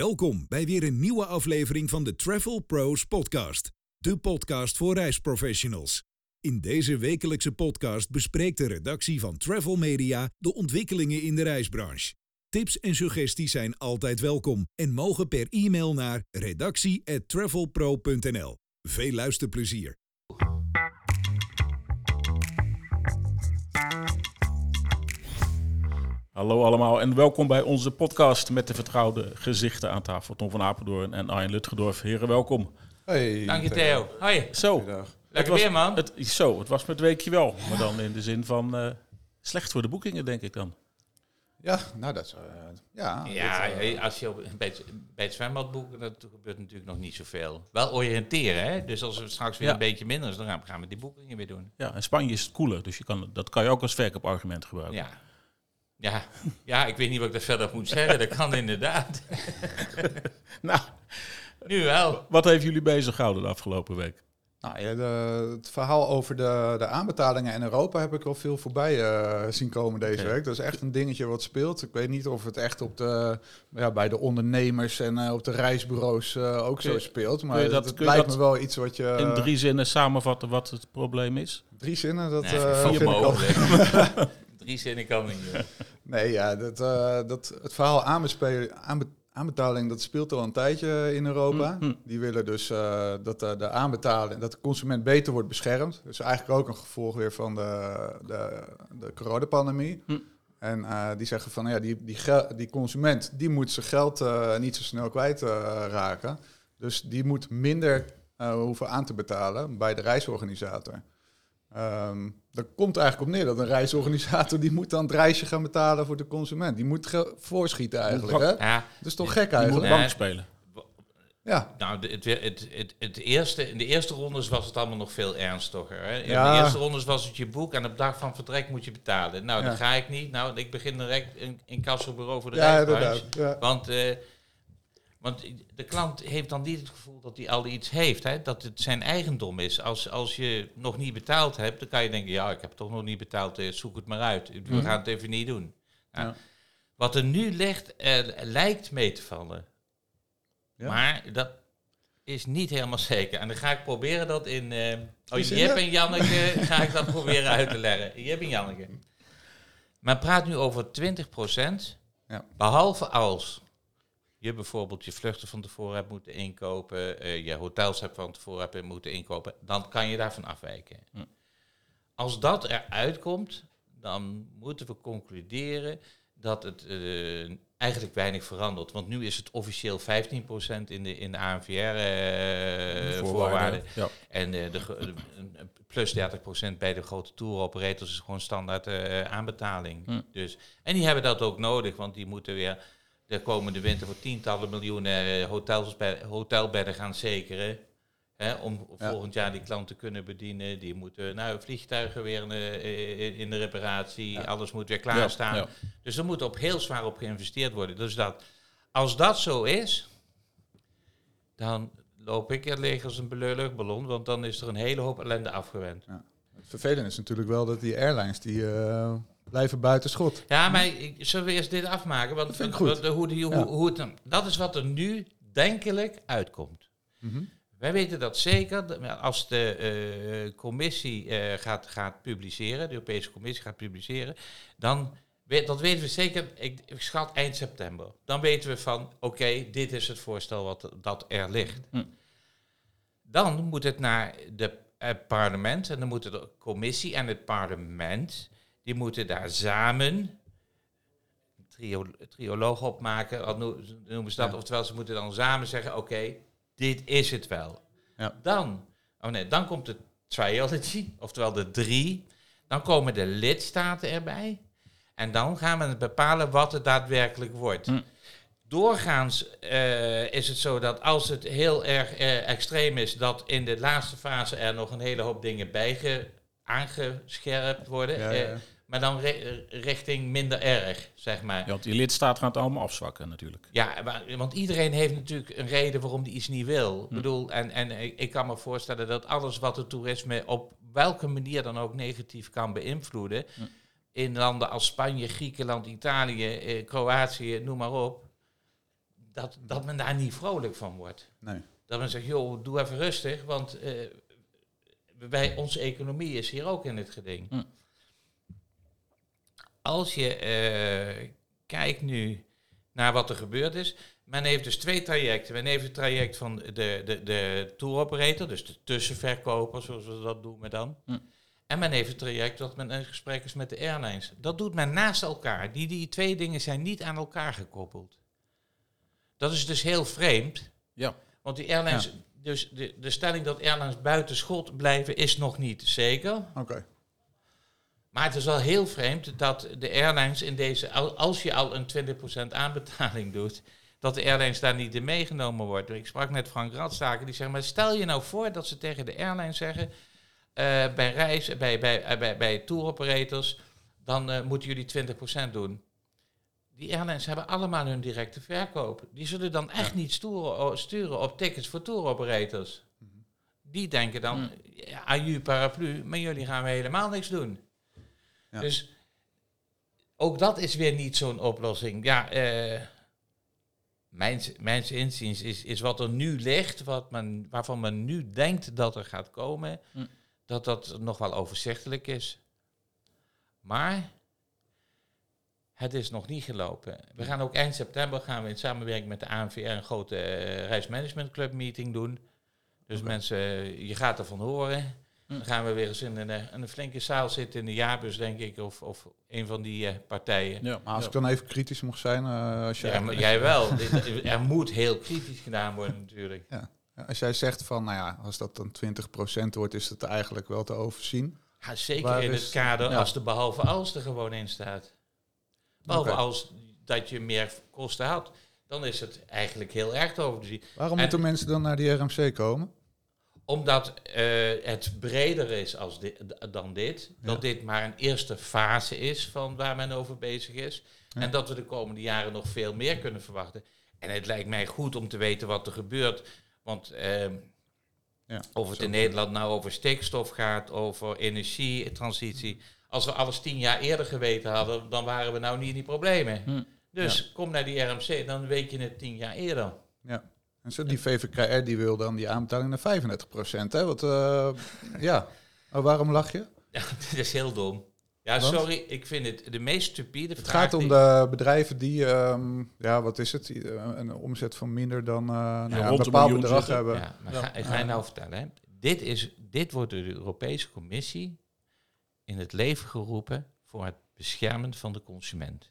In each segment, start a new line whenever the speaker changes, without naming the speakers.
Welkom bij weer een nieuwe aflevering van de Travel Pros Podcast, de podcast voor reisprofessionals. In deze wekelijkse podcast bespreekt de redactie van Travel Media de ontwikkelingen in de reisbranche. Tips en suggesties zijn altijd welkom en mogen per e-mail naar redactie@travelpro.nl. Veel luisterplezier.
Hallo allemaal en welkom bij onze podcast met de vertrouwde gezichten aan tafel. Tom van Apeldoorn en Arjen Lutgedorf. Heren, welkom.
Hey,
Dank je Theo. Hoi.
Zo,
Lekker
was,
weer man.
Het, zo, het was met weekje wel. Maar dan in de zin van eh, slecht voor de boekingen, denk ik dan.
Ja, nou dat is... eh, ja,
ja,
dit,
als je op, bij, het, bij het zwembad boekt, dat gebeurt natuurlijk nog niet zoveel. Wel oriënteren, hè? Dus als het straks weer
Ja.
een beetje minder is, dan gaan, gaan we die boekingen weer doen.
Ja, in Spanje is het koeler, dus je kan, dat kan je ook als verkoopargument gebruiken.
Ja. Ja. ja, ik weet niet wat ik daar verder op moet zeggen. Dat kan inderdaad.
Nou,
Nu wel.
wat heeft jullie bezig gehouden de afgelopen week?
nou ja, de- het verhaal over de, de aanbetalingen in Europa heb ik al veel voorbij eh, zien komen deze week. Dat is echt een dingetje wat speelt. Ik weet niet of het echt op de, ja, bij de ondernemers en eh, op de reisbureaus eh, ook
Kun
zo speelt. Maar
dat-
het lijkt
dat
me wel iets wat je...
In drie zinnen samenvatten wat het probleem is?
drie zinnen, dat
Nee,
eh, vind ik.
Drie zinnen kan niet.
Nee, ja, dat, eh, dat, het verhaal aanbetaling, dat speelt al een tijdje in Europa.
Hm, hm.
Die willen dus eh, dat de, de aanbetaling, dat de consument beter wordt beschermd. Dus eigenlijk ook een gevolg weer van de, de, de coronapandemie.
Hm.
En eh, die zeggen van, ja, die, die, die consument, die moet zijn geld eh, niet zo snel kwijtraken. raken. dus die moet minder eh, hoeven aan te betalen bij de reisorganisator. Ehm daar komt eigenlijk op neer dat een reisorganisator die moet dan het reisje gaan betalen voor de consument. Die moet voorschieten eigenlijk. Hè? Dat
Ja,
is toch gek
moet
eigenlijk?
Nee.
bank spelen.
Ja,
nou, de- het, het, het, het eerste, in de eerste rondes was het allemaal nog veel ernstiger. Hè? In
Ja.
de eerste rondes was het je boek en op dag van vertrek moet je betalen. Nou,
Ja.
dat ga ik niet. Nou, ik begin direct een incassobureau voor de
ja
reisbranche.
inderdaad. Ja.
Want, eh, want de klant heeft dan niet het gevoel dat hij al iets heeft, hè? dat het zijn eigendom is. Als, als je nog niet betaald hebt, dan kan je denken, ja, ik heb toch nog niet betaald, eh, zoek het maar uit. We
Mhm.
gaan het even niet doen. Nou,
Ja.
Wat er nu ligt, eh, lijkt mee te vallen.
Ja.
Maar dat is niet helemaal zeker. En dan ga ik proberen dat in... eh oh? Jip en Janneke ga ik dat proberen uit te leggen. Jip en Janneke. Men praat nu over 20%,
Ja.
behalve als je bijvoorbeeld je vluchten van tevoren hebt moeten inkopen, eh, je hotels hebt van tevoren hebt moeten inkopen, dan kan je daarvan afwijken.
Hm.
Als dat eruit komt, dan moeten we concluderen dat het eh, eigenlijk weinig verandert. Want nu is het officieel 15% in de, in de ANVR-voorwaarden.
Ja.
En eh, de, plus 30% bij de grote tour-operators is gewoon standaard eh, aanbetaling.
Hm.
Dus, en die hebben dat ook nodig, want die moeten weer de komende winter voor tientallen miljoenen eh, hotels, hotelbedden gaan zekeren. Hè, om
Ja.
volgend jaar die klant te kunnen bedienen. Die moeten, nou, vliegtuigen weer eh, in de reparatie.
Ja.
Alles moet weer klaarstaan.
Ja.
Dus er moet op heel zwaar op geïnvesteerd worden. Dus dat, als dat zo is, dan loop ik er leeg als een luchtballon. Want dan is er een hele hoop ellende afgewend.
Het vervelende is natuurlijk wel dat die airlines die eh, blijven buiten schot.
Ja, maar ik, zullen we eerst dit afmaken? Want
Dat vind ik goed.
Hoe, die, hoe,
Ja.
hoe het, dat is wat er nu denkelijk uitkomt.
Mhm.
Wij weten dat zeker. Als de eh, commissie eh, gaat, gaat publiceren, de Europese Commissie gaat publiceren, dan weet, dat weten we zeker, ik, ik schat eind september. Dan weten we van, oké, dit is het voorstel wat dat er ligt.
Hm.
Dan moet het naar de, het parlement en dan moeten de commissie en het parlement, die moeten daar samen een trio, trioloog opmaken, wat noe- noemen ze dat,
Ja.
oftewel ze moeten dan samen zeggen, oké, dit is het wel.
Ja.
Dan, oh nee, dan komt de triology, oftewel de drie. Dan komen de lidstaten erbij. En dan gaan we bepalen wat het daadwerkelijk wordt.
Hm.
Doorgaans eh, is het zo dat als het heel erg eh, extreem is, dat in de laatste fase er nog een hele hoop dingen bij ge- aangescherpt worden.
Ja,
Eh,
ja.
Maar dan ri- richting minder erg, zeg maar.
Ja, want die lidstaat gaat het allemaal afzwakken natuurlijk.
Ja, maar- want iedereen heeft natuurlijk een reden waarom die iets niet wil. Ik
Hm.
bedoel, en, en ik, kan me voorstellen dat alles wat het toerisme op welke manier dan ook negatief kan beïnvloeden,
Hm.
in landen als Spanje, Griekenland, Italië, eh, Kroatië, noem maar op, dat, dat men daar niet vrolijk van wordt.
Nee.
Dat men zegt, joh, doe even rustig, want eh, wij, onze economie is hier ook in het geding.
Hm.
Als je eh, kijkt nu naar wat er gebeurd is. Men heeft dus twee trajecten. Men heeft het traject van de, de, de tour operator, dus de tussenverkoper, zoals we dat noemen dan.
Hm.
En men heeft het traject dat men in gesprek is met de airlines. Dat doet men naast elkaar. Die, die twee dingen zijn niet aan elkaar gekoppeld. Dat is dus heel vreemd.
Ja.
Want die airlines, dus de, de stelling dat airlines buiten schot blijven is nog niet zeker.
Oké.
Maar het is wel heel vreemd dat de airlines in deze, al- als je al een 20% aanbetaling doet, dat de airlines daar niet in meegenomen wordt. Ik sprak met Frank Radstaker, die zegt, maar stel je nou voor dat ze tegen de airlines zeggen, eh, bij reis, bij, bij, eh, bij, bij tour operators, dan eh, moeten jullie 20% doen. Die airlines hebben allemaal hun directe verkoop. Die zullen dan echt niet stoeren, o- sturen op tickets voor tour operators. Die denken dan, ja, aju paraplu, maar jullie gaan we helemaal niks doen.
Ja.
Dus ook dat is weer niet zo'n oplossing. Ja, eh mijns, mijns inziens is, is wat er nu ligt, wat men, waarvan men nu denkt dat er gaat komen,
Hm.
dat dat nog wel overzichtelijk is. Maar het is nog niet gelopen. We gaan ook eind september gaan we in samenwerking met de ANVR een grote eh, reismanagement club meeting doen. Dus mensen, je gaat ervan horen. Dan gaan we weer eens in een, eh, een flinke zaal zitten in de jaarbus, denk ik, of, of een van die eh, partijen.
Ja.
Maar als
ja.
ik dan even kritisch mocht zijn, eh, als, jij,
Ja, maar jij wel. Dit- er moet heel kritisch gedaan worden natuurlijk.
als jij zegt van, nou ja, als dat dan 20% wordt, is het eigenlijk wel te overzien.
Ja, zeker
Waar
in
is-
het kader
ja.
als de behalve als er gewoon in staat. Behalve als dat je meer kosten had, dan is het eigenlijk heel erg te overzien.
Waarom
En-
moeten mensen dan naar die RMC komen?
Omdat eh, het breder is als di- dan dit. Dat dit maar een eerste fase is van waar men over bezig is.
Ja.
En dat we de komende jaren nog veel meer kunnen verwachten. En het lijkt mij goed om te weten wat er gebeurt. Want ehm,
Ja,
of het in Nederland nou over stikstof gaat, over energietransitie. Als we alles tien jaar eerder geweten hadden, dan waren we nou niet in die problemen.
Hm.
Dus kom naar die RMC, dan weet je het tien jaar eerder.
Ja. En zo, die VVKR die wil dan die aanbetaling naar 35%. Hè? Wat, eh, ja. Oh, waarom lach je?
Ja, dit is heel dom. Ja,
Want?
sorry, ik vind het de meest stupide
Het
vraag.
gaat om de bedrijven die, ehm, ja, wat is het, eh, een omzet van minder dan eh, nou ja, een bepaald bedrag
zitten.
hebben.
Ja, maar
Ja.
ga, ik ga je nou vertellen. Hè. Dit, is, dit wordt door de Europese Commissie in het leven geroepen voor het beschermen van de consument.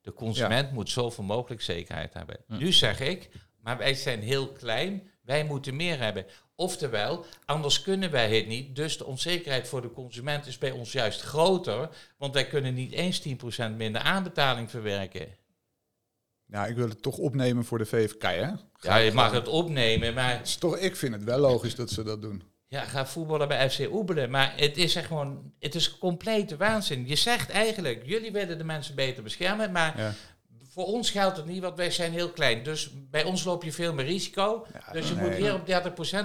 De consument moet zoveel mogelijk zekerheid hebben. Nu zeg ik, maar wij zijn heel klein, wij moeten meer hebben. Oftewel, anders kunnen wij het niet. Dus de onzekerheid voor de consument is bij ons juist groter, want wij kunnen niet eens 10% minder aanbetaling verwerken.
Ja, ik wil het toch opnemen voor de VVK, hè?
Ja, je mag het opnemen, maar
Het is toch, ik vind het wel logisch dat ze dat doen.
Ja, ga voetballen bij FC Oebelen. Maar het is echt gewoon, het is complete waanzin. Je zegt eigenlijk, jullie willen de mensen beter beschermen, maar
Ja.
Voor ons geldt het niet, want wij zijn heel klein. Dus bij ons loop je veel meer risico.
Ja,
dus je
nee.
moet weer op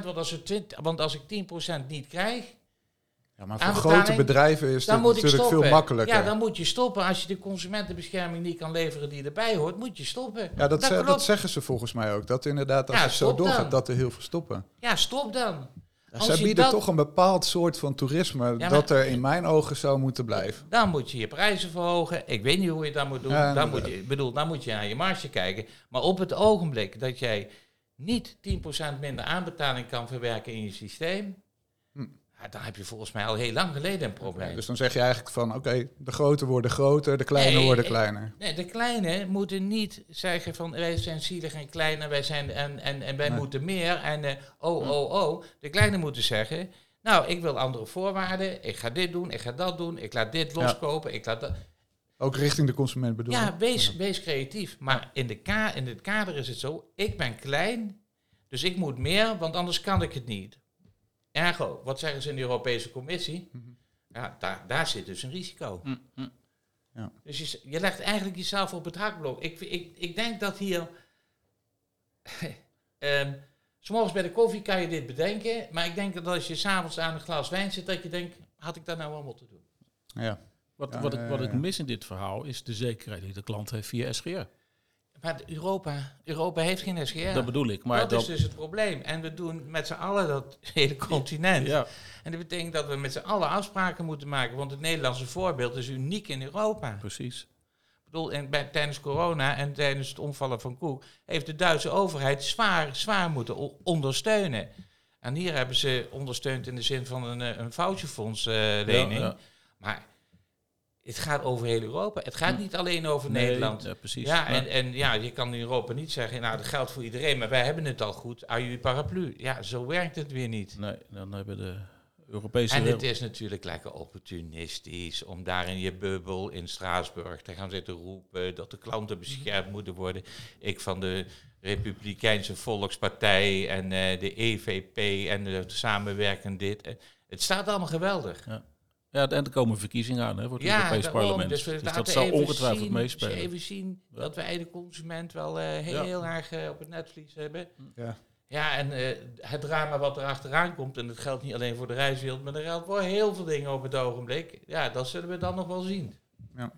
30%, want als, we 20, want als ik 10% niet krijg,
Ja, maar voor grote bedrijven is dat natuurlijk veel makkelijker.
Ja, dan moet je stoppen. Als je de consumentenbescherming niet kan leveren die erbij hoort, moet je stoppen.
Ja, dat, ze- dat zeggen ze volgens mij ook. Dat inderdaad, als
Ja,
het zo doorgaat,
dan.
dat er heel veel stoppen.
Ja, stop dan. Als
Zij bieden
dat-
toch een bepaald soort van toerisme dat er in mijn ogen zou moeten blijven.
Dan moet je je prijzen verhogen. Ik weet niet hoe je dat moet doen.
Ja,
dan, moet je, bedoel, dan moet je naar je marge kijken. Maar op het ogenblik dat jij niet 10% minder aanbetaling kan verwerken in je systeem. Ja, dan heb je volgens mij al heel lang geleden een probleem.
Dus dan zeg je eigenlijk van, oké, de grote worden groter, de kleine
Nee,
worden
eh,
kleiner.
Nee, de kleinen moeten niet zeggen van wij zijn zielig en klein en wij, zijn, en, en, en wij
Nee.
moeten meer. En eh, oh, oh, oh. De kleinen moeten zeggen, nou, ik wil andere voorwaarden. Ik ga dit doen, ik ga dat doen. Ik laat dit
Ja.
loskopen. Ik laat dat.
Ook richting de consument bedoel je?
Ja, wees, wees creatief. Maar in, de ka in het kader is het zo, ik ben klein, dus ik moet meer, want anders kan ik het niet. Ergo, wat zeggen ze in de Europese Commissie?
Mhm.
Ja, daar, daar zit dus een risico.
Hm, hm.
Dus je, je legt eigenlijk jezelf op het hakblok. Ik, ik, ik denk dat hier... Ehm, 's morgens bij de koffie kan je dit bedenken, maar ik denk dat als je s'avonds aan een glas wijn zit, dat je denkt, had ik dat nou wel moeten doen?
Ja.
Wat,
Ja,
wat, ik,
ja,
wat ik
ja.
mis in dit verhaal is de zekerheid die de klant heeft via SGR.
Maar Europa, Europa heeft geen SGR.
Dat bedoel ik. Maar
dat is dus het probleem. En we doen met z'n allen dat hele continent.
ja,
En dat betekent dat we met z'n allen afspraken moeten maken. Want het Nederlandse voorbeeld is uniek in Europa.
precies.
Ik bedoel, en bij, tijdens corona en tijdens het omvallen van Koek... heeft de Duitse overheid zwaar, zwaar moeten ondersteunen. En hier hebben ze ondersteund in de zin van een, eh, een voucherfondslening.
Ja, ja.
Maar het gaat over heel Europa. Het gaat niet alleen over
Nee,
Nederland.
ja, precies.
Ja, en, en ja, je kan in Europa niet zeggen, nou, dat geldt voor iedereen, maar wij hebben het al goed, aan jullie paraplu. Ja, zo werkt het weer niet.
Nee, dan hebben de Europese...
En het is natuurlijk lekker opportunistisch om daar in je bubbel in Straatsburg te gaan zitten roepen dat de klanten beschermd moeten worden. Ik van de Republikeinse Volkspartij en eh, de EVP en de samenwerken dit. Eh, Het staat allemaal geweldig.
Ja, en er komen verkiezingen aan hè, voor het
Ja,
Europees
daarom.
Parlement.
Dus,
Dus,
laten
dat zal
even
ongetwijfeld
zien,
meespelen.
Even zien
Ja.
dat wij de consument wel eh, heel,
Ja.
heel erg eh, op het netvlies hebben.
Ja.
Ja, en eh, het drama wat er achteraan komt, en dat geldt niet alleen voor de reiswereld, maar er geldt voor heel veel dingen op het ogenblik. Ja, dat zullen we dan nog wel zien.
Ja.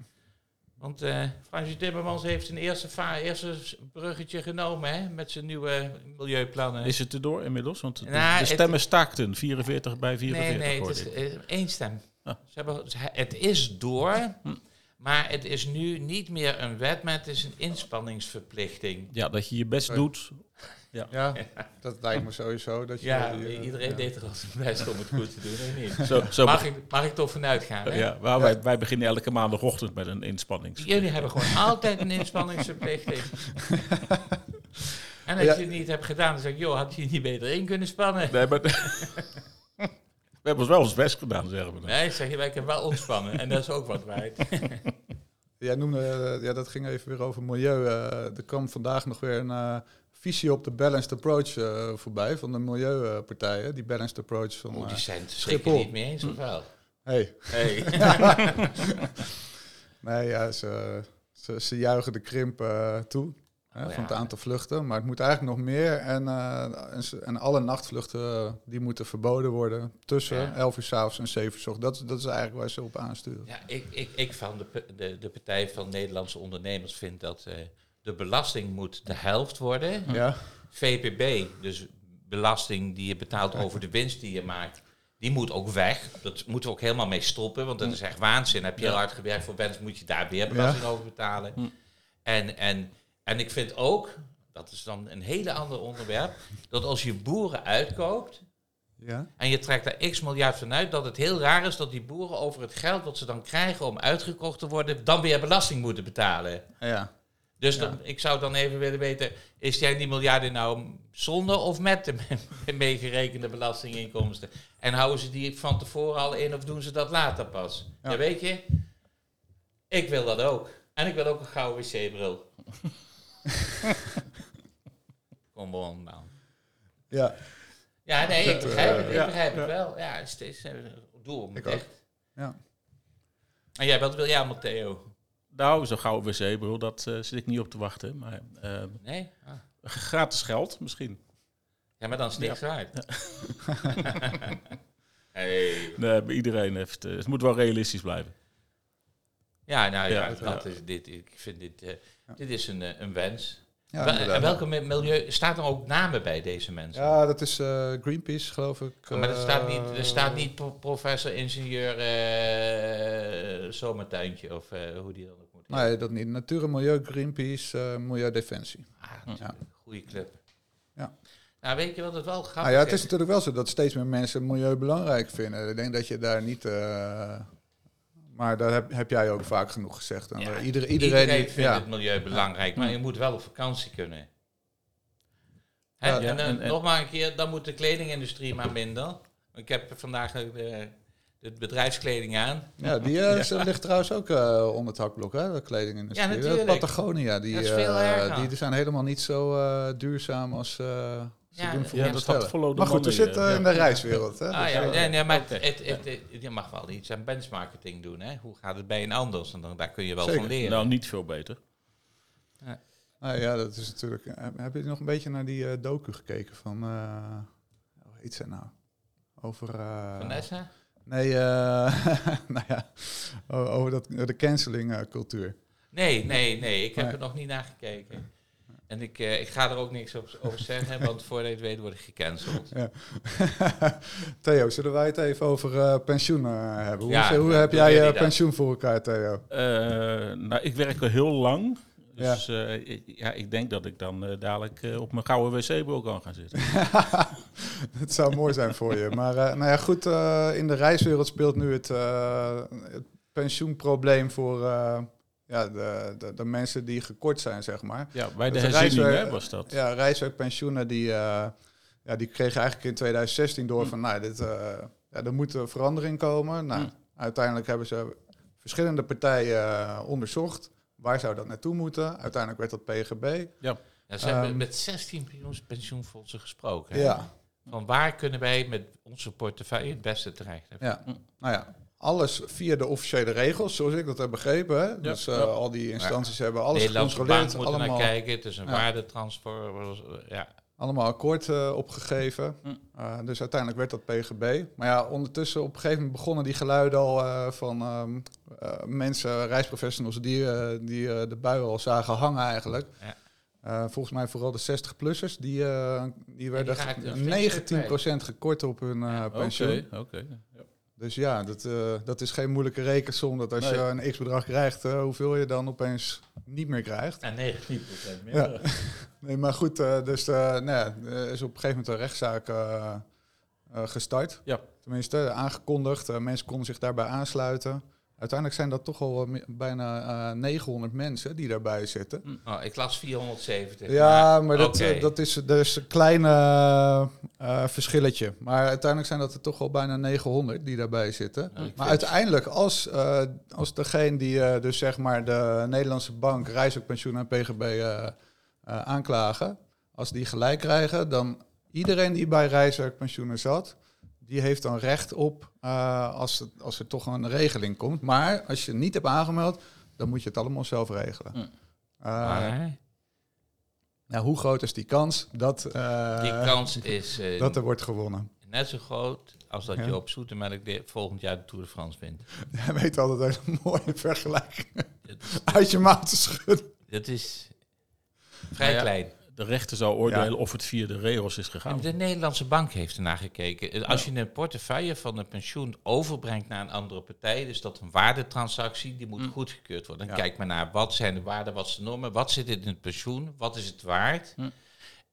Want eh Fransje Timmermans heeft een eerste, eerste bruggetje genomen hè, met zijn nieuwe milieuplannen.
Is het erdoor inmiddels? Want de,
Nou,
de
het-
stemmen staakten. 44 bij 44
nee, nee, het is één stem. Ze hebben, het is door, maar het is nu niet meer een wet, maar het is een inspanningsverplichting.
Ja, dat je je best
Sorry.
doet.
Ja, dat lijkt me sowieso. Dat je
Ja,
die,
iedereen
ja.
deed er al zijn best om het goed te doen, of niet?
Zo, zo
Mag ik, mag ik toch vanuit gaan? Hè?
ja, waar Wij, wij beginnen elke maandagochtend met een inspannings.
Jullie hebben gewoon altijd een inspanningsverplichting. en als
Ja.
je het niet hebt gedaan, dan zeg ik, joh, had je niet beter in kunnen spannen?
Nee, maar hebben ons wel ons best gedaan, zeggen we dan.
Nee, zeg je, wij kunnen wel ontspannen. En dat is ook wat waard.
Jij noemde, eh, ja, dat ging even weer over milieu. eh, er kwam vandaag nog weer een eh, visie op de balanced approach eh, voorbij van de milieupartijen. Die balanced approach van.
Oh, die zijn het
Schiphol.
zeker niet mee eens, of wel?
hey.
Hey.
Nee, ja, ze, ze, ze juichen de krimp toe. Hè,
Oh,
van het aantal vluchten. Maar het moet eigenlijk nog meer. En, eh, en, en alle nachtvluchten eh, die moeten verboden worden. Tussen
Ja.
11 uur s'avonds en 7 uur s ochtends. Dat, is- dat is eigenlijk waar ze op aansturen.
Ja, ik, ik, ik van de, de, de Partij van Nederlandse Ondernemers vind dat eh, de belasting moet de helft worden.
Ja,
VPB, dus belasting die je betaalt over de winst die je maakt, die moet ook weg. Dat moeten we ook helemaal mee stoppen, want dat is echt waanzin. Heb je heel hard gewerkt voor winst, moet je daar weer belasting over betalen. En, en, en ik vind ook, dat is dan een hele ander onderwerp, dat als je boeren uitkoopt
ja.
en je trekt daar x miljard van uit, dat het heel raar is dat die boeren over het geld wat ze dan krijgen om uitgekocht te worden, dan weer belasting moeten betalen.
ja.
Dus
Ja.
dan, ik zou dan even willen weten, is jij die miljarden nou zonder of met de me- meegerekende belastinginkomsten? En houden ze die van tevoren al in of doen ze dat later pas? Ja,
Ja.
weet je, ik wil dat ook. En ik wil ook een gouden wc-bril. Kom on, man.
ja.
Ja, nee, ik begrijp
eh,
het, ik
ja,
begrijp
ja.
het wel. Ja, steeds, eh, doe om
Ik
het
ook.
echt.
Ja.
En jij, wat wil jij, Matteo?
Nou, zo'n gouden wc-bril, dat eh, zit ik niet op te wachten. Maar eh,
Nee? Ah.
gratis geld misschien.
Ja, maar dan is het niks waard. hey.
Nee, maar iedereen heeft... eh, het moet wel realistisch blijven.
Ja, nou ja, dat is dit, ik vind dit, eh, dit is een, eh, een wens.
Ja,
en welke mi- milieu, staat er ook namen bij deze mensen?
Ja, dat is eh, Greenpeace, geloof ik.
maar er staat niet, er staat
eh,
niet pro- professor, ingenieur, eh zomertuintje of eh, hoe die dan ook moet.
Nee, dat niet. Natuur en Milieu, Greenpeace, eh, Milieudefensie.
Ah,
Ja.
goede club.
Ja.
Nou, weet je wat het wel grappig
Nou ja, het is
is?
natuurlijk wel zo dat steeds meer mensen milieu belangrijk vinden. Ik denk dat je daar niet... eh, maar daar heb, heb jij ook vaak genoeg gezegd. En,
Ja,
eh, iedereen,
Iedereen,
iedereen, die-
vindt
ja.
het milieu belangrijk, maar
Ja.
je moet wel op vakantie kunnen. Hè,
Ja,
en, dan
en- en-
nog maar een keer, dan moet de kledingindustrie maar minder. Ik heb vandaag de, de bedrijfskleding aan.
Ja, die eh, ligt trouwens ook eh, onder het hakblok, hè, de kledingindustrie.
Ja.
Patagonia, die,
Dat is veel
eh,
erger.
die zijn helemaal niet zo eh, duurzaam als eh ze
Ja,
doen
ja,
voor
Ja,
ja,
dat had follow the
Maar goed, we zitten
eh,
in de reiswereld. Hè,
Ah
dus,
ja,
eh,
nee, nee, maar het, het, het- je mag wel iets aan benchmarketing doen. Hè? Hoe gaat het bij een anders? En dan, daar kun je wel
Zeker.
van leren.
Nou, niet veel beter.
Nou ja, dat is natuurlijk... Heb, heb je nog een beetje naar die eh, docu gekeken van... eh hoe heet zij nou? Over... eh,
Vanessa?
Nee, eh, nou ja, over dat, de canceling eh, cultuur.
Nee, nee, nee. Ik heb
Nee.
er nog niet naar gekeken. En ik, eh, ik ga er ook niks op, over zeggen, want voordat je het weet word ik gecanceld.
Ja. Theo, zullen wij het even over eh, pensioen eh, hebben? Hoe,
Ja,
hoe heb jij je
dat?
pensioen voor elkaar, Theo?
Eh, nou, ik werk al heel lang. Dus ja. ik, ja, ik denk dat ik dan eh, dadelijk op mijn gouden wc-bureau kan gaan zitten.
Het zou mooi zijn voor je. Maar eh, nou ja, goed, eh, in de reiswereld speelt nu het, eh, het pensioenprobleem voor eh, ja, de, de, de mensen die gekort zijn, zeg maar.
Ja, bij de herziening was dat.
Ja, reiswerkpensioenen die, eh, ja, die kregen eigenlijk in 2016 door
Hm.
van, nou, dit, eh, ja, er moet een verandering komen. Nou,
Hm.
uiteindelijk hebben ze verschillende partijen eh, onderzocht. Waar zou dat naartoe moeten? Uiteindelijk werd dat PGB.
Ja, ze hebben
Ehm,
met 16 pensioens- pensioenfondsen gesproken. hè?
Ja,
Van waar kunnen wij met onze portefeuille het beste terecht?
ja. Nou ja, alles via de officiële regels, zoals ik dat heb begrepen. Hè? dus eh,
ja.
al die instanties hebben alles
Nederlandse bank
gecontroleerd.
moet er naar
Allemaal,
kijken. Het is een
Ja.
waardetransfer. Ja.
allemaal akkoord eh, opgegeven.
Hm.
Uh, dus uiteindelijk werd dat PGB. Maar ja, ondertussen op een gegeven moment begonnen die geluiden al uh, van um, uh, mensen, reisprofessionals, die, uh, die de bui al zagen hangen eigenlijk.
Ja.
Uh, volgens mij vooral de 60-plussers, die, uh, die werden
die
19% gekort op hun uh, pensioen.
Oké, okay, okay.
Dus ja, dat, uh, dat is geen moeilijke rekensom. Dat als nee. je een x-bedrag krijgt, uh, hoeveel je dan opeens niet meer krijgt.
En 19 meer.
Ja. Nee, maar goed, uh, dus nou ja, er is op een gegeven moment een rechtszaak gestart.
Ja.
Tenminste, aangekondigd. mensen konden zich daarbij aansluiten. Uiteindelijk zijn dat toch al bijna 900 mensen die daarbij zitten.
Oh, ik las 470.
Ja, maar, maar dat,
okay.
dat is dus een klein uh, verschilletje. Maar uiteindelijk zijn dat er toch al bijna 900 die daarbij zitten.
Ja,
maar uiteindelijk, als, als degene die dus zeg maar de Nederlandse bank, Reisoppensioen en PGB aanklagen, als die gelijk krijgen, dan iedereen die bij Reiswerkpensioenen zat, die heeft dan recht op uh, als, het, als er toch een regeling komt. Maar als je het niet hebt aangemeld, dan moet je het allemaal zelf regelen. Uh, nou, hoe groot is die kans dat, uh,
die kans is, uh,
dat er wordt gewonnen?
Net zo groot als dat
Ja.
je op Zoetemelk de, volgend jaar de Tour de France wint.
Jij weet altijd hele mooie vergelijkingen uit je mouw te schudden.
Dat is vrij
Nou ja,
klein.
De rechter zou oordelen
Ja.
of het via de regels is gegaan.
De Nederlandse bank heeft ernaar gekeken. Als je een portefeuille van een pensioen overbrengt naar een andere partij, dus dat een waardetransactie, die moet
Mm.
goedgekeurd worden. Dan
Ja.
kijk maar naar wat zijn de waarden, wat zijn de normen, wat zit in het pensioen, wat is het waard.
Mm.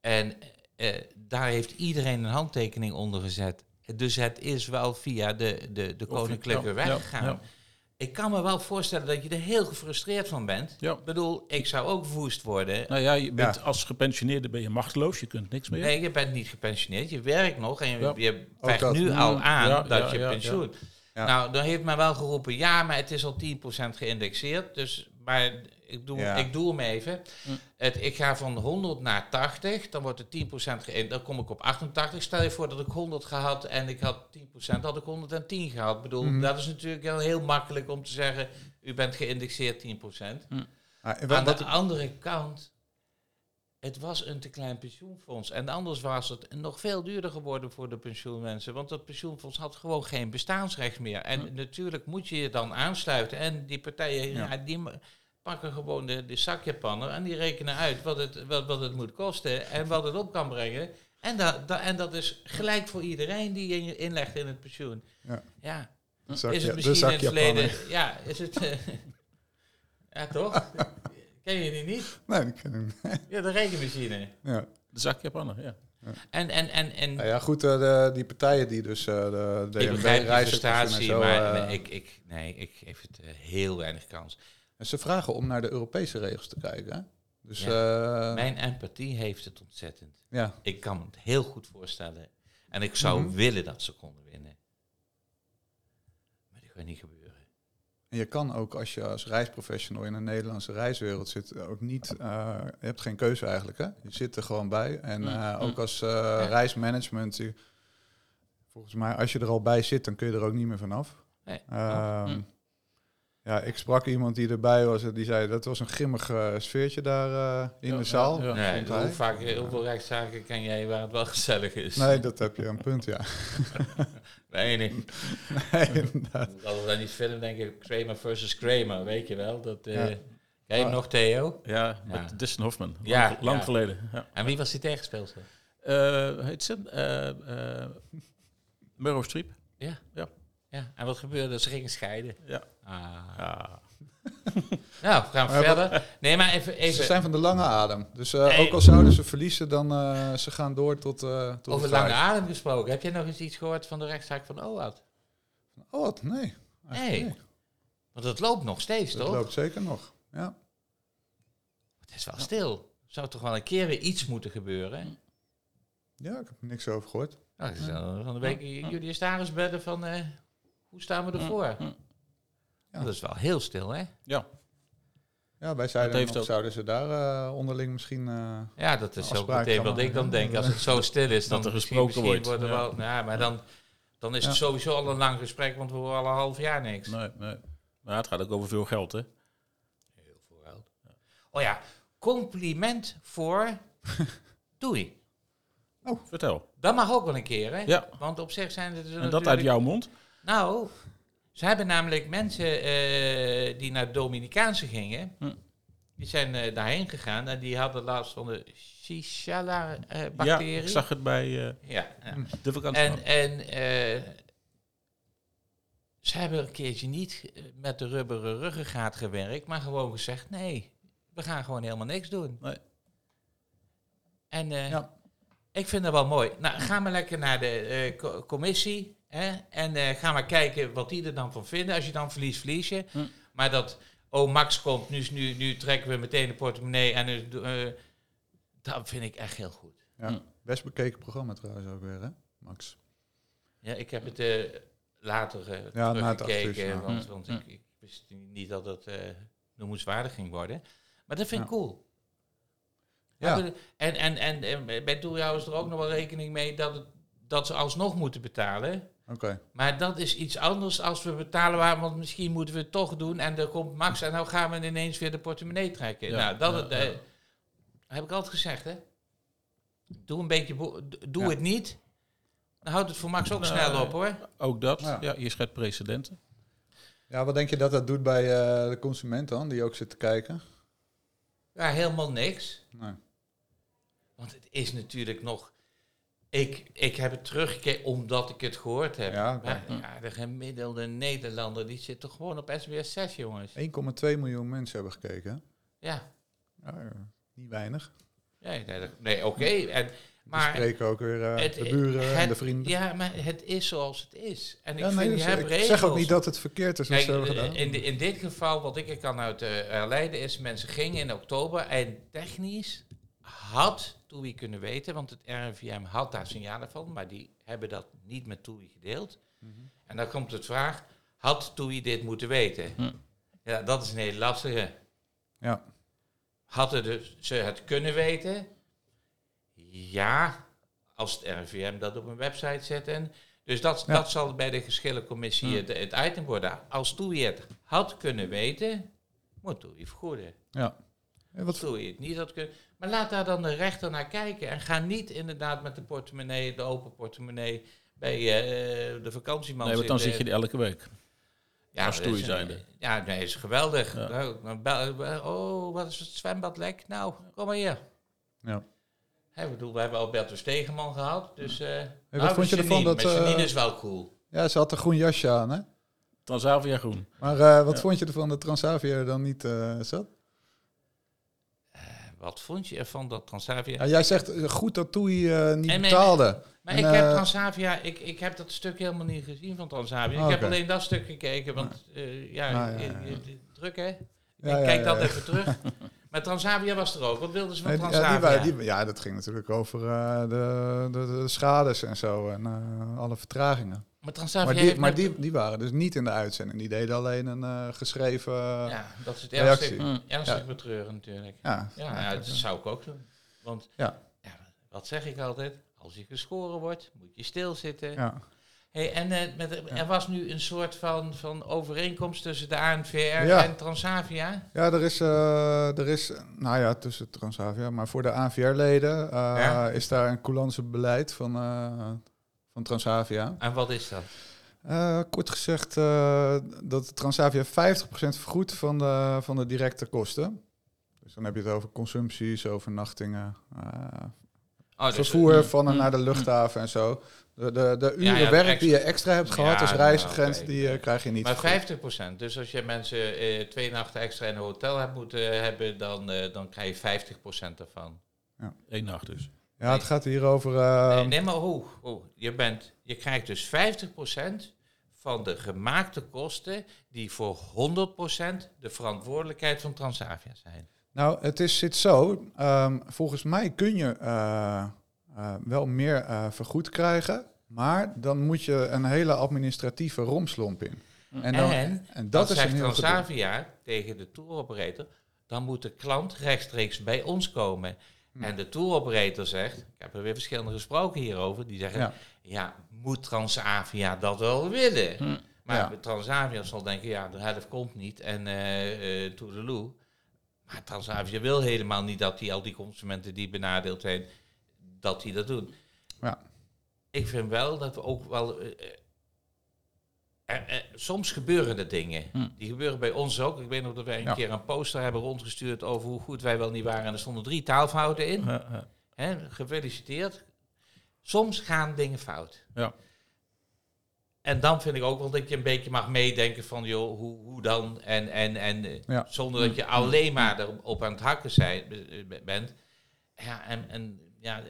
En eh, daar heeft iedereen een handtekening onder gezet. Dus het is wel via de, de, de koninklijke
ja,
weg
ja,
gegaan.
ja.
Ik kan me wel voorstellen dat je er heel gefrustreerd van bent.
Ja.
Ik bedoel, ik zou ook woest worden.
Nou ja, je bent
Ja.
als gepensioneerde ben je machteloos, je kunt niks meer.
Nee, je bent niet gepensioneerd. Je werkt nog en je,
Ja.
je
dat.
nu
Mm.
al aan
Ja,
dat
ja,
je
ja,
pensioen.
Ja.
Nou, dan heeft men wel geroepen, ja, maar het is al 10% geïndexeerd. Dus, maar ik doe,
Ja.
ik doe hem even.
Mm.
Het, ik ga van 100 naar 80, dan wordt het 10% geïndexeerd. Dan kom ik op 88. Stel je voor dat ik 100 gehad en ik had 10%, had ik 110 gehad. Ik bedoel,
Mhm.
dat is natuurlijk wel heel makkelijk om te zeggen, u bent geïndexeerd 10%.
Ah, en
Aan
wat,
de andere kant, het was een te klein pensioenfonds. En anders was het nog veel duurder geworden voor de pensioenmensen. Want dat pensioenfonds had gewoon geen bestaansrecht meer. En
Hm.
natuurlijk moet je je dan aansluiten. En die partijen,
Ja.
ja. die pakken gewoon de, de zakjepannen en die rekenen uit wat het, wat, wat het moet kosten en wat het op kan brengen. En dat, dat, en dat is gelijk voor iedereen die in, inlegt in het pensioen.
Ja.
ja.
zakje-
Is het
de
misschien in het verleden... Ja, is het... eh, ja, toch? Ken je die niet?
Nee, dat ken ik niet.
Ja, de rekenmachine.
Ja.
De zakjapaner, ja.
En, en, en, en
Nou ja, goed, uh, de, die partijen die dus uh, de
ik
DNB,
begrijp frustratie,
zo...
maar
uh,
nee, ik, ik, nee, ik geef het uh, heel weinig kans.
En ze vragen om naar de Europese regels te kijken. Hè? Dus
Ja.
uh,
Mijn empathie heeft het ontzettend.
ja,
Ik kan het heel goed voorstellen. En ik zou
Mhm.
willen dat ze konden winnen. Maar dat gaat niet gebeuren.
En je kan ook als je als reisprofessional in een Nederlandse reiswereld zit, ook niet, uh, je hebt geen keuze eigenlijk. Hè? Je zit er gewoon bij. En
Mm,
uh,
mm.
ook als uh, reismanagement, je- volgens mij als je er al bij zit, dan kun je er ook niet meer vanaf.
Nee.
Ehm,
Mm.
Ja, ik sprak iemand die erbij was, en die zei dat was een grimmig uh, sfeertje daar uh, in
Ja,
de zaal.
ja, ja.
Nee, hoe vaak, hoeveel rechtszaken ken jij waar het wel gezellig is?
Nee, dat heb je een punt, ja.
Nee, nee.
nee, inderdaad.
Als we aan die film denken, Kramer versus Kramer, weet je wel. Dat, eh,
Ja.
Ken je hem nog, Theo?
Ja,
Ja.
met Dustin Hoffman. Lang,
Ja,
lang
ja.
geleden. Ja.
En wie was die tegenspeelster?
Eh, heet ze? Eh eh Meryl Streep.
Ja.
Ja.
Ja, en wat gebeurde? Ze gingen scheiden.
Ja.
Ah.
Ja.
Nou, we gaan verder. Nee, maar even...
Ze
even
zijn van de lange adem. Dus eh,
Nee.
ook al zouden ze verliezen, dan uh, ze gaan door tot, uh, tot
over
de
lange adem gesproken. Heb jij nog eens iets gehoord van de rechtszaak van OAT?
Wat? Nee.
Nee. Want het loopt nog steeds,
Het
toch?
loopt zeker nog. Ja.
Het is wel stil. Zou toch wel een keer weer iets moeten gebeuren?
ja, ik heb er niks over gehoord.
Nou, het is wel van de week jullie staris bedden van... eh, hoe staan we ervoor?
Ja.
Dat is wel heel stil, hè?
ja.
Ja, wij zeiden
heeft
nog,
ook-
zouden ze daar uh, onderling misschien... Uh,
Ja, dat is zo
Afspraak
meteen wat ik dan denk. Als het zo stil is, dan
Dat er
misschien-
gesproken
misschien
wordt,
er
ja.
wel, ja, maar dan, dan is het
Ja.
sowieso al een lang gesprek, want we horen al een half jaar niks.
Nee, nee. Maar het gaat ook over veel geld, hè?
Heel vooruit. Oh ja, compliment voor Doei.
Vertel.
Dat mag ook wel een keer, hè?
Ja.
Want op zich zijn het dus
En dat uit jouw mond?
Nou, ze hebben namelijk mensen eh, die naar Dominicaanse gingen,
Hm.
die zijn eh, daarheen gegaan en die hadden last van de
Ja,
Shigella-bacterie.
ik zag het bij eh,
ja, ja.
de vakantie.
En, en ze hebben een keertje niet met de rubberen ruggengraat gewerkt, maar gewoon gezegd: nee, we gaan gewoon helemaal niks doen.
Nee.
En
Ja.
ik vind dat wel mooi. Nou, gaan we lekker naar de co- commissie hè, en eh, gaan we kijken wat die er dan van vinden. Als je dan verliest, verlies je.
Hm.
Maar dat, oh, Max komt, nu, nu, nu trekken we meteen de portemonnee en nu, eh, dat vind ik echt heel goed.
ja.
Hm.
Best bekeken programma trouwens ook weer, hè, Max?
Ja, ik heb het eh, later eh
Ja, na het
teruggekeken,
ja.
want, want
mm.
ik, ik wist niet dat het eh noemenswaardig ging worden. Maar dat vind ik
Ja.
cool.
Ja.
En, en, en, en bij is er ook nog wel rekening mee dat, het, dat ze alsnog moeten betalen.
Oké.
Maar dat is iets anders als we betalen, waar, want misschien moeten we het toch doen. En er komt Max en nou gaan we ineens weer de portemonnee trekken.
Ja,
nou, dat
ja,
het, eh,
ja.
heb ik altijd gezegd, hè. Doe een beetje, doe
Ja.
het niet. Dan houdt het voor Max ook
Nee.
snel op, hoor.
Ook dat.
Ja.
Ja. je schept precedenten.
Ja, wat denk je dat dat doet bij eh, de consument dan, die ook zit te kijken?
Ja, helemaal niks.
Nee.
Want het is natuurlijk nog... Ik, ik heb het teruggekeken omdat ik het gehoord heb.
Ja, oké.
Maar ja, de gemiddelde Nederlander die zit toch gewoon op SBS 6, jongens.
1,2 miljoen mensen hebben gekeken.
Ja,
Ja, niet weinig.
nee, nee, oké. En
We
Maar
spreken ook weer eh,
het-
de buren en de vrienden.
Ja, maar het is zoals het is. En ik
Ja, nee,
vind,
dus
je hebt
ik
regels.
zeg ook niet dat het verkeerd is
Kijk, eh,
gedaan.
in, de- in dit geval, wat ik er kan uit eh, herleiden, is mensen gingen in oktober en technisch had TUI kunnen weten, want het RIVM had daar signalen van, maar die hebben dat niet met TUI gedeeld.
Mhm.
En dan komt de vraag, had TUI dit moeten weten?
Hm.
Ja, dat is een hele lastige.
Ja.
Hadden dus ze het kunnen weten? Ja, als het RIVM dat op een website zet. En, dus dat,
Ja.
dat zal bij de geschillencommissie
Hm.
het, het item worden. Als TUI het had kunnen weten, moet TUI vergoeden.
ja. En wat,
Als TUI het niet had kunnen... Maar laat daar dan de rechter naar kijken. En ga niet inderdaad met de portemonnee, de open portemonnee, bij eh, de vakantieman
Nee, want dan
zitten.
zit je er elke week.
Ja,
Als
dat is-
zijnde.
Ja, nee, is geweldig.
Ja.
Nou, oh, wat is het zwembad lek? Nou, kom maar hier.
ja.
Ik bedoel, we hebben Alberto Stegeman gehad, dus... eh
wat
nou,
vond je ervan dat, eh,
is wel cool.
ja, ze had een groen jasje aan, hè?
Transavia Groen.
Maar eh, wat
Ja.
vond je ervan dat Transavia er dan niet eh, zat?
Wat vond je ervan dat Transavia...
Ja, jij zegt eh, goed dat TUI eh, niet
En-
betaalde.
Maar
En,
ik heb
eh,
Transavia, ik, ik heb dat stuk helemaal niet gezien van Transavia.
Oh,
ik heb
oké.
alleen dat stuk gekeken, want ja,
Ah, ja,
je- druk hè. Ik kijk dat even terug. Maar Transavia was er ook. Wat wilden ze van
nee, die-
Transavia?
ja, die, ja, dat ging natuurlijk over de, de, de schades en zo en alle vertragingen.
Maar Transavia
Maar, die,
heeft
maar die, die waren dus niet in de uitzending. Die deden alleen een eh, geschreven... Ja,
Ja, dat is het ernstig,
Hm.
ernstig
Ja.
betreuren natuurlijk.
ja,
Ja, ja, dat zou ik ook doen. Want,
Ja.
ja, wat zeg ik altijd? Als je geschoren wordt, moet je stilzitten.
ja.
Hey, en eh, met, er was nu een soort van, van overeenkomst tussen de ANVR
Ja.
en Transavia.
Ja, er is, eh, er is, nou ja, tussen Transavia, maar voor de ANVR-leden eh,
Ja.
is daar een coulance beleid van, eh, van Transavia.
En wat is dat?
Eh, kort gezegd uh, dat Transavia 50% vergoedt van de, van de directe kosten. Dus dan heb je het over consumpties, overnachtingen, uh, oh, dus, vervoer van en mm, naar de mm. luchthaven en zo. De, de, de uren ja, werk die je extra hebt gehad als reisagent, die krijg je niet.
Maar 50%. Dus als je mensen twee nachten extra in een hotel hebt moeten hebben, dan, dan krijg je 50% ervan.
Ja. Eén nacht dus.
Ja, het gaat hier over...
Nee, nee, maar hoe? hoe? Je, bent, je krijgt dus 50% van de gemaakte kosten die voor 100% de verantwoordelijkheid van Transavia zijn.
Nou, het is, zit zo. Um, volgens mij kun je uh, uh, wel meer uh, vergoed krijgen, maar dan moet je een hele administratieve romslomp in.
En, dan, en, en dat is zegt Transavia tegen de tour operator, dan moet de klant rechtstreeks bij ons komen. En de tour operator zegt, ik heb er weer verschillende gesproken hierover, die zeggen, ja, moet Transavia dat wel willen? Hm. Maar Transavia zal denken, ja, de helft komt niet en uh, uh, toedeloe. Maar Transavia wil helemaal niet dat die, al die consumenten die benadeeld zijn, dat die dat doen. Ja. Ik vind wel dat we ook wel... Uh, soms gebeuren er dingen. Hm. Die gebeuren bij ons ook. Ik weet nog dat wij een keer een poster hebben rondgestuurd over hoe goed wij wel niet waren. En er stonden drie taalfouten in. Ja, gefeliciteerd. Soms gaan dingen fout. Ja. En dan vind ik ook wel dat je een beetje mag meedenken van, joh, hoe, hoe dan? En, en, en ja. zonder dat je alleen maar erop aan het hakken zijn, bent. Ja, en, en ja,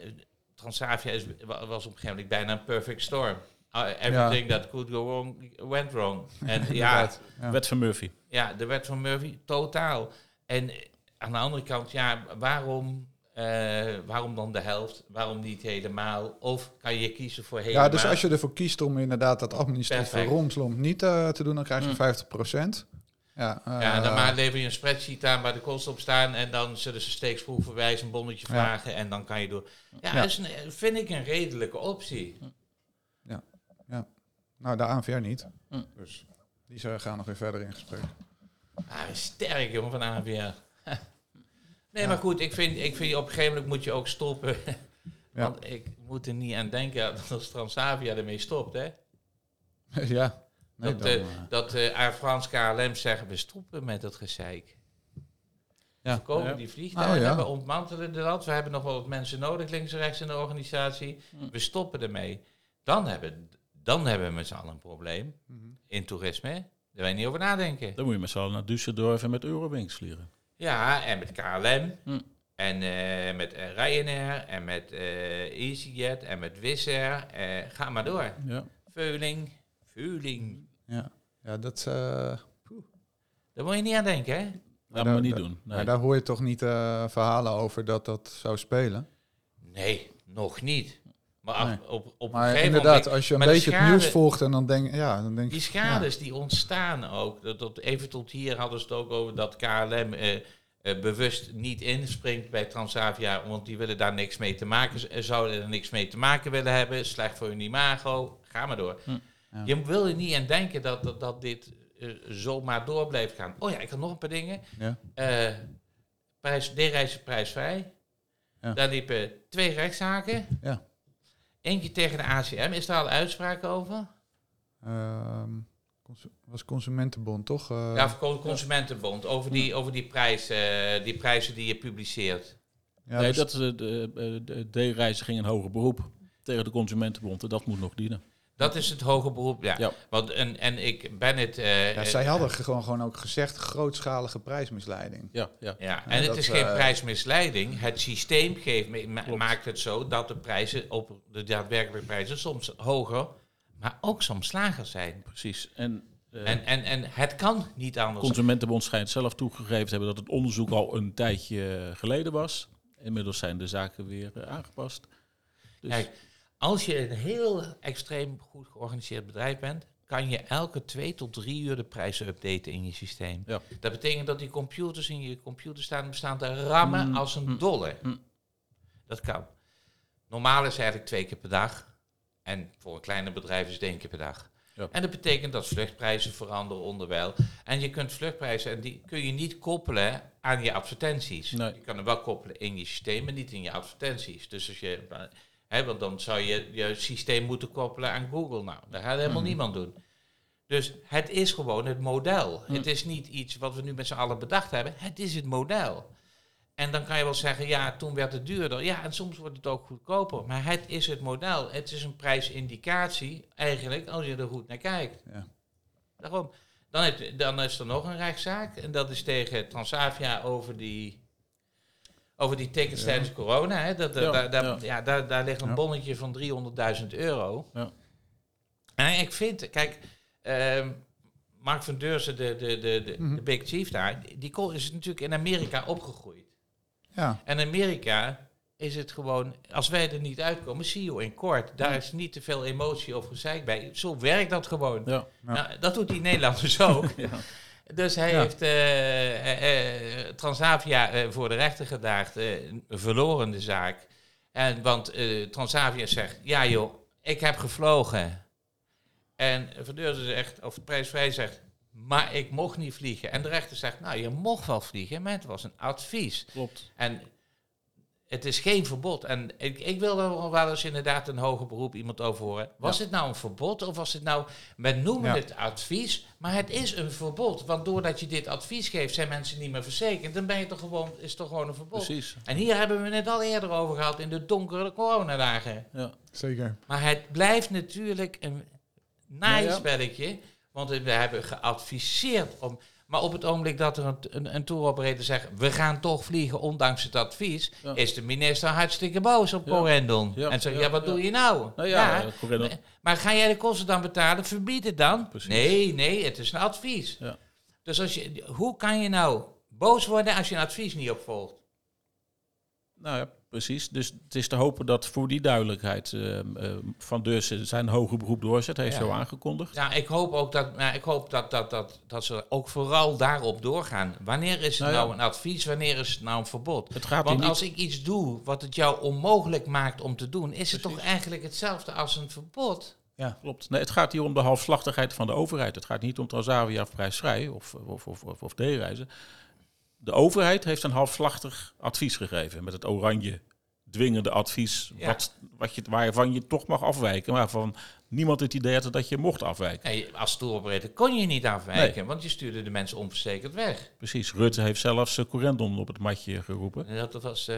Transavia is, was op een gegeven moment bijna een perfect storm. Uh, everything that could go wrong, went wrong. En ja,
ja, wet van Murphy.
Ja, de wet van Murphy, totaal. En aan de andere kant, ja, waarom uh, waarom dan de helft? Waarom niet helemaal? Of kan je kiezen voor helemaal?
Ja, dus als je ervoor kiest om inderdaad dat administratieve romslomp niet uh, te doen, dan krijg je mm. 50%.
Ja, uh, ja, dan maar lever je een spreadsheet aan waar de kosten op staan en dan zullen ze steeds proefverwijs een bonnetje vragen en dan kan je door. Ja, ja. dat een, vind ik een redelijke optie.
Ja, ja. nou de ANVR niet. Mm. Dus die gaan nog weer verder in gesprek.
Ah, sterk jongen van ANVR. Nee, maar goed, ik vind, ik vind op een gegeven moment moet je ook stoppen. Want ik moet er niet aan denken dat als Transavia ermee stopt, hè?
ja.
Nee, dat uh, dat uh, Air France KLM zeggen, we stoppen met dat gezeik. Ja. We komen die vliegtuigen, oh, we ontmantelen dat. We hebben nog wel wat mensen nodig links en rechts in de organisatie. Hm. We stoppen ermee. Dan hebben, dan hebben we met z'n allen een probleem mhm. in toerisme. Daar wil je niet over nadenken.
Dan moet je met z'n allen naar Düsseldorf en met Eurowings vliegen.
Ja, en met KLM. Hm. En uh, met uh, Ryanair en met uh, EasyJet en met Wizz Air. ga maar door. Ja. Veuling, Veuling.
Ja, ja dat...
Daar moet je niet aan denken, hè?
Dat moet je niet doen.
Nee. Maar daar hoor je toch niet verhalen over dat dat zou spelen?
Nee, nog niet. Maar, op, op
maar een gegeven inderdaad, moment, als je een beetje het nieuws volgt en dan denk, ja, dan denk
Die schades die ontstaan ook. Dat, dat, even tot hier hadden ze het ook over dat KLM eh, eh, bewust niet inspringt bij Transavia, want die willen daar niks mee te maken, zouden er niks mee te maken willen hebben. Slecht voor hun imago. Ga maar door. Hm. Je wil er niet aan denken dat, dat, dat dit uh, zomaar door blijft gaan. Oh ja, ik heb nog een paar dingen. Ja. Uh, prijs, D-reizen prijsvrij. Ja. Daar liepen twee rechtszaken. Ja. Eentje tegen de ACM. Is daar al uitspraak over?
Um, was Consumentenbond, toch? Uh,
ja, Consumentenbond. Over die, over die, prijs, uh, die prijzen die je publiceert.
Ja, nee, dus dat, de, de, de, de reizen ging een hoger beroep tegen de Consumentenbond. En dat moet nog dienen.
Dat is het hoge beroep, ja. Want, en, en ik ben het... Uh,
ja, zij hadden gewoon, gewoon ook gezegd grootschalige prijsmisleiding.
Ja, ja. ja en het is geen uh, prijsmisleiding. Het systeem geeft, maakt het zo dat de prijzen op de daadwerkelijke prijzen soms hoger, maar ook soms lager zijn.
Precies. En,
uh, en, en, en het kan niet anders.
Consumentenbond schijnt zelf toegegeven te hebben dat het onderzoek al een tijdje geleden was. Inmiddels zijn de zaken weer aangepast.
Dus Kijk, als je een heel extreem goed georganiseerd bedrijf bent, kan je elke twee tot drie uur de prijzen updaten in je systeem. Ja. Dat betekent dat die computers in je computer staan, bestaan te rammen mm. als een mm. dolle. Mm. Dat kan. Normaal is eigenlijk twee keer per dag. En voor een kleiner bedrijf is het één keer per dag. Ja. En dat betekent dat vluchtprijzen veranderen onderwijl. En je kunt vluchtprijzen, en die kun je niet koppelen aan je advertenties. Nee. Je kan hem wel koppelen in je systeem, maar niet in je advertenties. Dus als je want dan zou je je systeem moeten koppelen aan Google. Nou, dat gaat helemaal mhm. niemand doen. Dus het is gewoon het model. Het is niet iets wat we nu met z'n allen bedacht hebben. Het is het model. En dan kan je wel zeggen, ja, toen werd het duurder. Ja, en soms wordt het ook goedkoper. Maar het is het model. Het is een prijsindicatie, eigenlijk, als je er goed naar kijkt.
Ja.
Daarom. Dan, heb- dan is er nog een rechtszaak. En dat is tegen Transavia over die, over die tickets
Ja.
tijdens corona. Hè. Dat,
Ja,
daar, daar,
ja.
ja, daar, daar ligt een
Ja.
bonnetje van 300.000 euro.
Ja.
En ik vind, kijk, ehm, Mark van Deurzen, de, de, de, de,
Mhm.
de Big Chief daar, die- is natuurlijk in Amerika opgegroeid.
Ja,
En Amerika is het gewoon, als wij er niet uitkomen, zie je in kort. Daar is niet te veel emotie of gezeik bij. Zo werkt dat gewoon.
Ja.
Ja.
Nou, dat doet die Nederlanders ook. Dus hij
Ja.
heeft eh, eh, eh, Transavia voor de rechter gedaagd, een verlorende zaak. En, want Transavia zegt, ja joh, ik heb gevlogen. En Verdeurzen zegt, of prijsvrij zegt, maar ik mocht niet vliegen. En de rechter zegt, nou je mocht wel vliegen, maar het was een advies.
Klopt.
En het is geen verbod. En ik, ik wil er wel eens inderdaad een hoger beroep iemand over horen. Was
Ja.
het nou een verbod of was het nou... Men noemen
Ja.
het advies, maar het is een verbod. Want doordat je dit advies geeft, zijn mensen niet meer verzekerd. Dan ben je toch gewoon, is het toch gewoon een verbod.
Precies.
En hier hebben we het al eerder over gehad in de donkere coronadagen.
Ja.
zeker.
Maar het blijft natuurlijk een naaispelletje. Want we hebben geadviseerd om... Maar op het ogenblik dat er een, een, een touroperator zegt... we gaan toch vliegen ondanks het advies...
Ja.
is de minister hartstikke boos op. Corendon.
Ja,
En zegt,
ja,
wat doe je nou?
Nou ja, eh,
maar- Maar ga jij de kosten dan betalen? Verbied het dan.
Precies.
Nee, nee, het is een advies.
Ja.
Dus als je, hoe kan je nou boos worden als je een advies niet opvolgt?
Nou ja, precies. Dus het is te hopen dat voor die duidelijkheid ehm, Van Deursen zijn hoge beroep doorzet. Heeft
Ja.
zo aangekondigd.
Ja, ik hoop ook dat, ja, ik hoop dat, dat, dat, dat ze ook vooral daarop doorgaan. Wanneer is het
Nou
nou,
ja.
een advies, wanneer is het nou een verbod?
Het gaat
Want
niet...
als ik iets doe wat het jou onmogelijk maakt om te doen, is het toch eigenlijk hetzelfde als een verbod?
Klopt. Nee, het gaat hier om de halfslachtigheid van de overheid. Het gaat niet om Transavia of prijsvrij of, of, of, of, of D-reizen. De overheid heeft een halfslachtig advies gegeven met het oranje dwingende advies,
Ja.
wat, wat je, waarvan je toch mag afwijken, maar van niemand het idee had dat je mocht afwijken.
Nee, als touroperator kon je niet afwijken, want je stuurde de mensen onverzekerd weg.
Precies, Rutte heeft zelfs uh, Corendon op het matje geroepen.
En Dat, was, eh,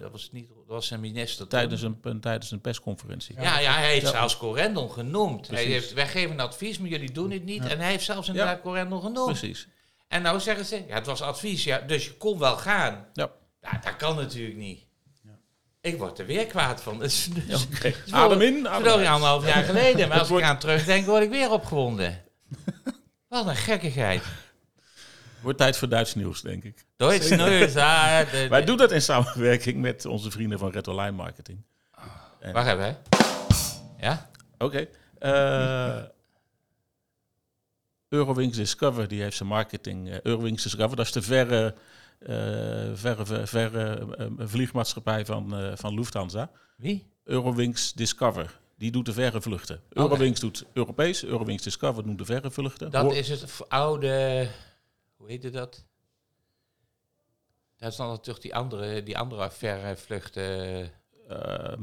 dat, was niet, dat was een minister.
Tijdens een, een- tijdens een persconferentie.
Ja, ja, hij heeft
Ja.
zelfs Corendon genoemd. Hij heeft, wij geven een advies, maar jullie doen het niet. En hij heeft zelfs inderdaad Corendon genoemd.
Precies.
En nou zeggen ze, ja, het was advies, ja, dus je kon wel gaan.
Ja.
Ja, dat kan natuurlijk niet. Ik word er weer kwaad van. Dus, dus,
Oké.
dus
Adem in, adem
Dat anderhalf jaar geleden. Maar als ik aan terugdenk, word ik weer opgewonden. Wat een gekkigheid.
Wordt tijd voor Duits nieuws, denk ik.
Duits neus. ah, de- de-
Wij doen dat in samenwerking met onze vrienden van Red Online Marketing. En-
Wacht even, hè. Ja?
Oké. Eh, Eurowings Discover, die heeft zijn marketing. eh, Eurowings Discover, dat is de verre, eh, verre, verre, eh, vliegmaatschappij van, van Lufthansa.
Wie?
Eurowings Discover, die doet de verre vluchten. Eurowings doet Europees, Eurowings Discover doet de verre vluchten.
Dat
Hoor-
is het oude... Hoe heette dat? Dat is dan natuurlijk die andere, die andere verre vluchten.
Ehm,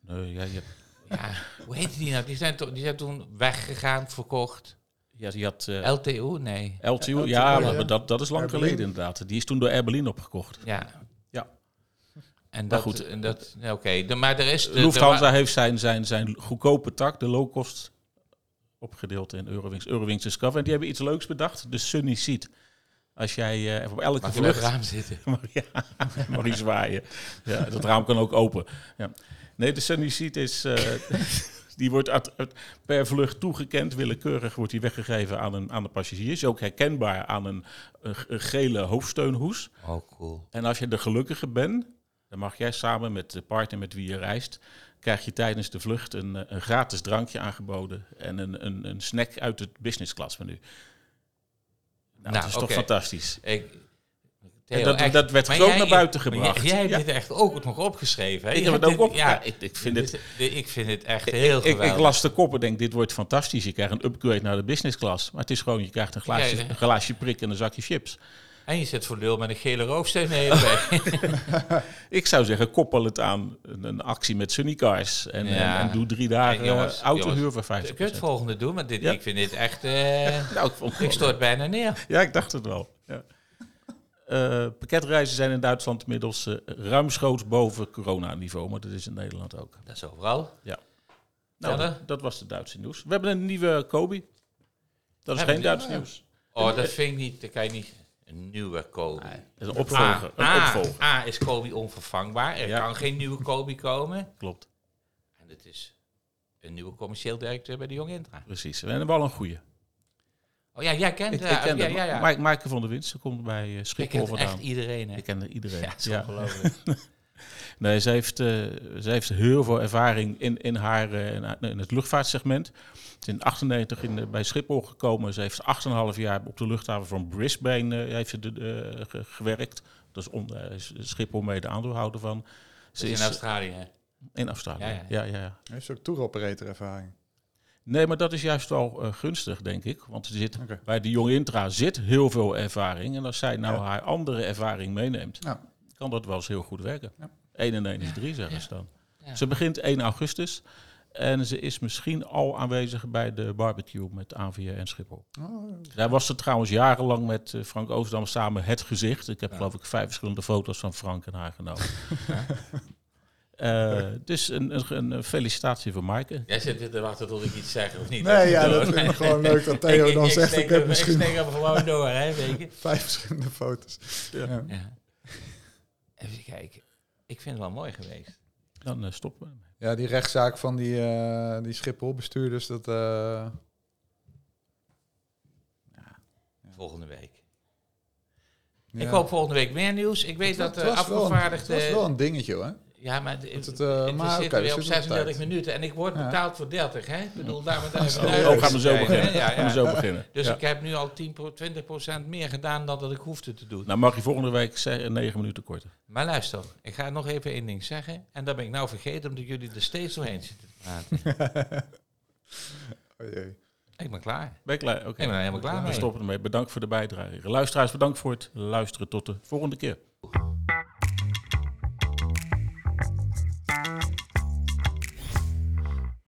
nee, ja, je,
Ja, hoe heette die nou? Die zijn, to- die zijn toen weggegaan, verkocht.
Ja, je had eh,
LTO? Nee.
LTO,
LTO,
ja,
ja.
maar dat, dat is lang
Air
geleden
Berlin.
inderdaad. Die is toen door Air Berlin opgekocht.
Ja.
Ja.
En dat,
goed.
En dat, ja, Oké, de- maar er is... De,
Lufthansa
de-
heeft zijn, zijn, zijn goedkope tak, de low cost, opgedeeld in Eurowings, Eurowings Discover. En die hebben iets leuks bedacht, de Sunny Seat. Als jij eh, op elke
Mag
vlucht...
raam zitten?
mag, ja, mag je zwaaien. Ja, dat raam kan ook open. Ja. Nee, de Sunny Seat is... eh, die wordt uit- uit- per vlucht toegekend. Willekeurig wordt die weggegeven aan, een, aan de passagiers. Is ook herkenbaar aan een, een, een gele hoofdsteunhoes.
Oh, cool.
En als je de gelukkige bent, dan mag jij samen met de partner met wie je reist, krijg je tijdens de vlucht een, eh, een gratis drankje aangeboden en een, een, een snack uit het business class menu. Nou,
Nou,
dat is toch fantastisch.
Ik, Theo,
dat,
echt-
dat werd
maar jij-
naar buiten gebracht.
Jij, jij hebt dit echt ook nog opgeschreven. Hè?
Ik heb het ook
dit-
op.
Ja,
ik, ik vind het.
dit- dit- ik vind het echt heel
Ik, ik,
geweldig.
ik las de kop en denk, dit wordt fantastisch. Je krijgt een upgrade naar de business class. Maar het is gewoon, je krijgt een glaasje, een glaasje prik en een zakje chips.
En je zit voor lul met een gele roofsteen weg.
Ik zou zeggen, koppel het aan een, een actie met Sunny Cars. En,
Ja.
en, en doe drie dagen
jongens,
autohuur voor 50%.
Ik kun je het volgende doen, maar dit,
Ja.
ik vind dit echt... eh,
Nou, ik, het
ik stort bijna neer.
Ja, ik dacht het wel. Ja. Eh, pakketreizen zijn in Duitsland inmiddels eh, ruimschoots boven coronaniveau, maar dat is in Nederland ook.
Dat is overal.
Nou,
Verder?
dat, dat was de Duitse nieuws. We hebben een nieuwe Kobe. Dat is geen Duits nieuws.
Oh, dat vind ik niet... Dat kan je niet... Een nieuwe Kobe.
Dat is een opvolger.
A,
een
A,
opvolger.
A is Kobe onvervangbaar. Er
Ja.
kan geen nieuwe Kobe komen.
Klopt,
En het is een nieuwe commercieel directeur bij de Jong Intra.
precies. We hebben wel een goede.
Oh ja, jij kent
Ik,
eh,
ik ken
ja,
hem.
ja, ja.
Mike, Maaike van der Winst, ze komt bij
Je
Schiphol
kent echt
vandaan.
iedereen, hè?
Ik ken iedereen.
Ja, is
Ja.
ongelooflijk.
Nee, ze heeft, eh, ze heeft heel veel ervaring in, in, haar, eh, in, in het luchtvaartsegment. Ze is in 98 in, bij Schiphol gekomen. Ze heeft 8,5 jaar op de luchthaven van Brisbane eh, heeft ze de, eh, ge- gewerkt. Dat is, on, eh, is Schiphol mede aandeelhouder van. Ze
Dat is
is
in Australië, hè?
in Australië.
Ja,
Ja,
ja.
ja, ja.
Heeft ze ook tour operator ervaring?
Nee, maar dat is juist wel eh, gunstig, denk ik. Want er zit, bij de jonge intra zit heel veel ervaring. En als zij nou
Ja.
haar andere ervaring meeneemt,
Ja.
kan dat wel eens heel goed werken.
Ja.
1 en 1 is 3, zeggen
Ja.
ze dan.
Ja.
Ze begint 1 augustus. En ze is misschien al aanwezig bij de barbecue met AVR en Schiphol.
Oh,
Daar was ze trouwens jarenlang met eh, Frank Oostdam samen het gezicht. Ik heb
Ja.
geloof ik vijf verschillende foto's van Frank en haar genomen. Eh, dus een, een, een felicitatie voor Maaike.
Jij zit hier te wachten tot ik iets zeg, of niet?
Nee, ja,
Door.
dat vind ik gewoon leuk dat Theo
Ik-
dan
ik
zegt, ik heb misschien
Ik steek hem gewoon door, hè, weet je?
vijf verschillende foto's. Ja.
Ja. Even kijken. Ik vind het wel mooi geweest.
Dan eh, stoppen we.
Ja, die rechtszaak van die, eh die Schiphol-bestuurders, dat... eh,
Volgende week.
ja.
Ik hoop volgende week meer nieuws. Ik weet dat de
was wel een-
afgevaardigde...
Het was wel een dingetje, hoor.
Ja, maar het,
het,
het,
eh, maar
zit
oké,
weer
we
op
zitten op
36
tijd.
minuten en ik word
Ja.
betaald voor 30, hè? Ik bedoel, daar moet even
Oh,
gaan we zo beginnen.
Ja,
Gaan we zo beginnen.
Dus ik heb nu al 10, pro- 20% meer gedaan dan dat ik hoefde te doen.
Nou mag je volgende week zeggen, negen minuten korter.
Maar luister, ik ga nog even één ding zeggen. En dat ben ik nou vergeten, omdat jullie er steeds doorheen zitten te praten.
Oh, jee.
ik ben klaar.
Ben je klaar? Oké.
Ik ben helemaal klaar
We stoppen ermee. Bedankt voor de bijdrage. Luisteraars, bedankt voor het luisteren. Tot de volgende keer.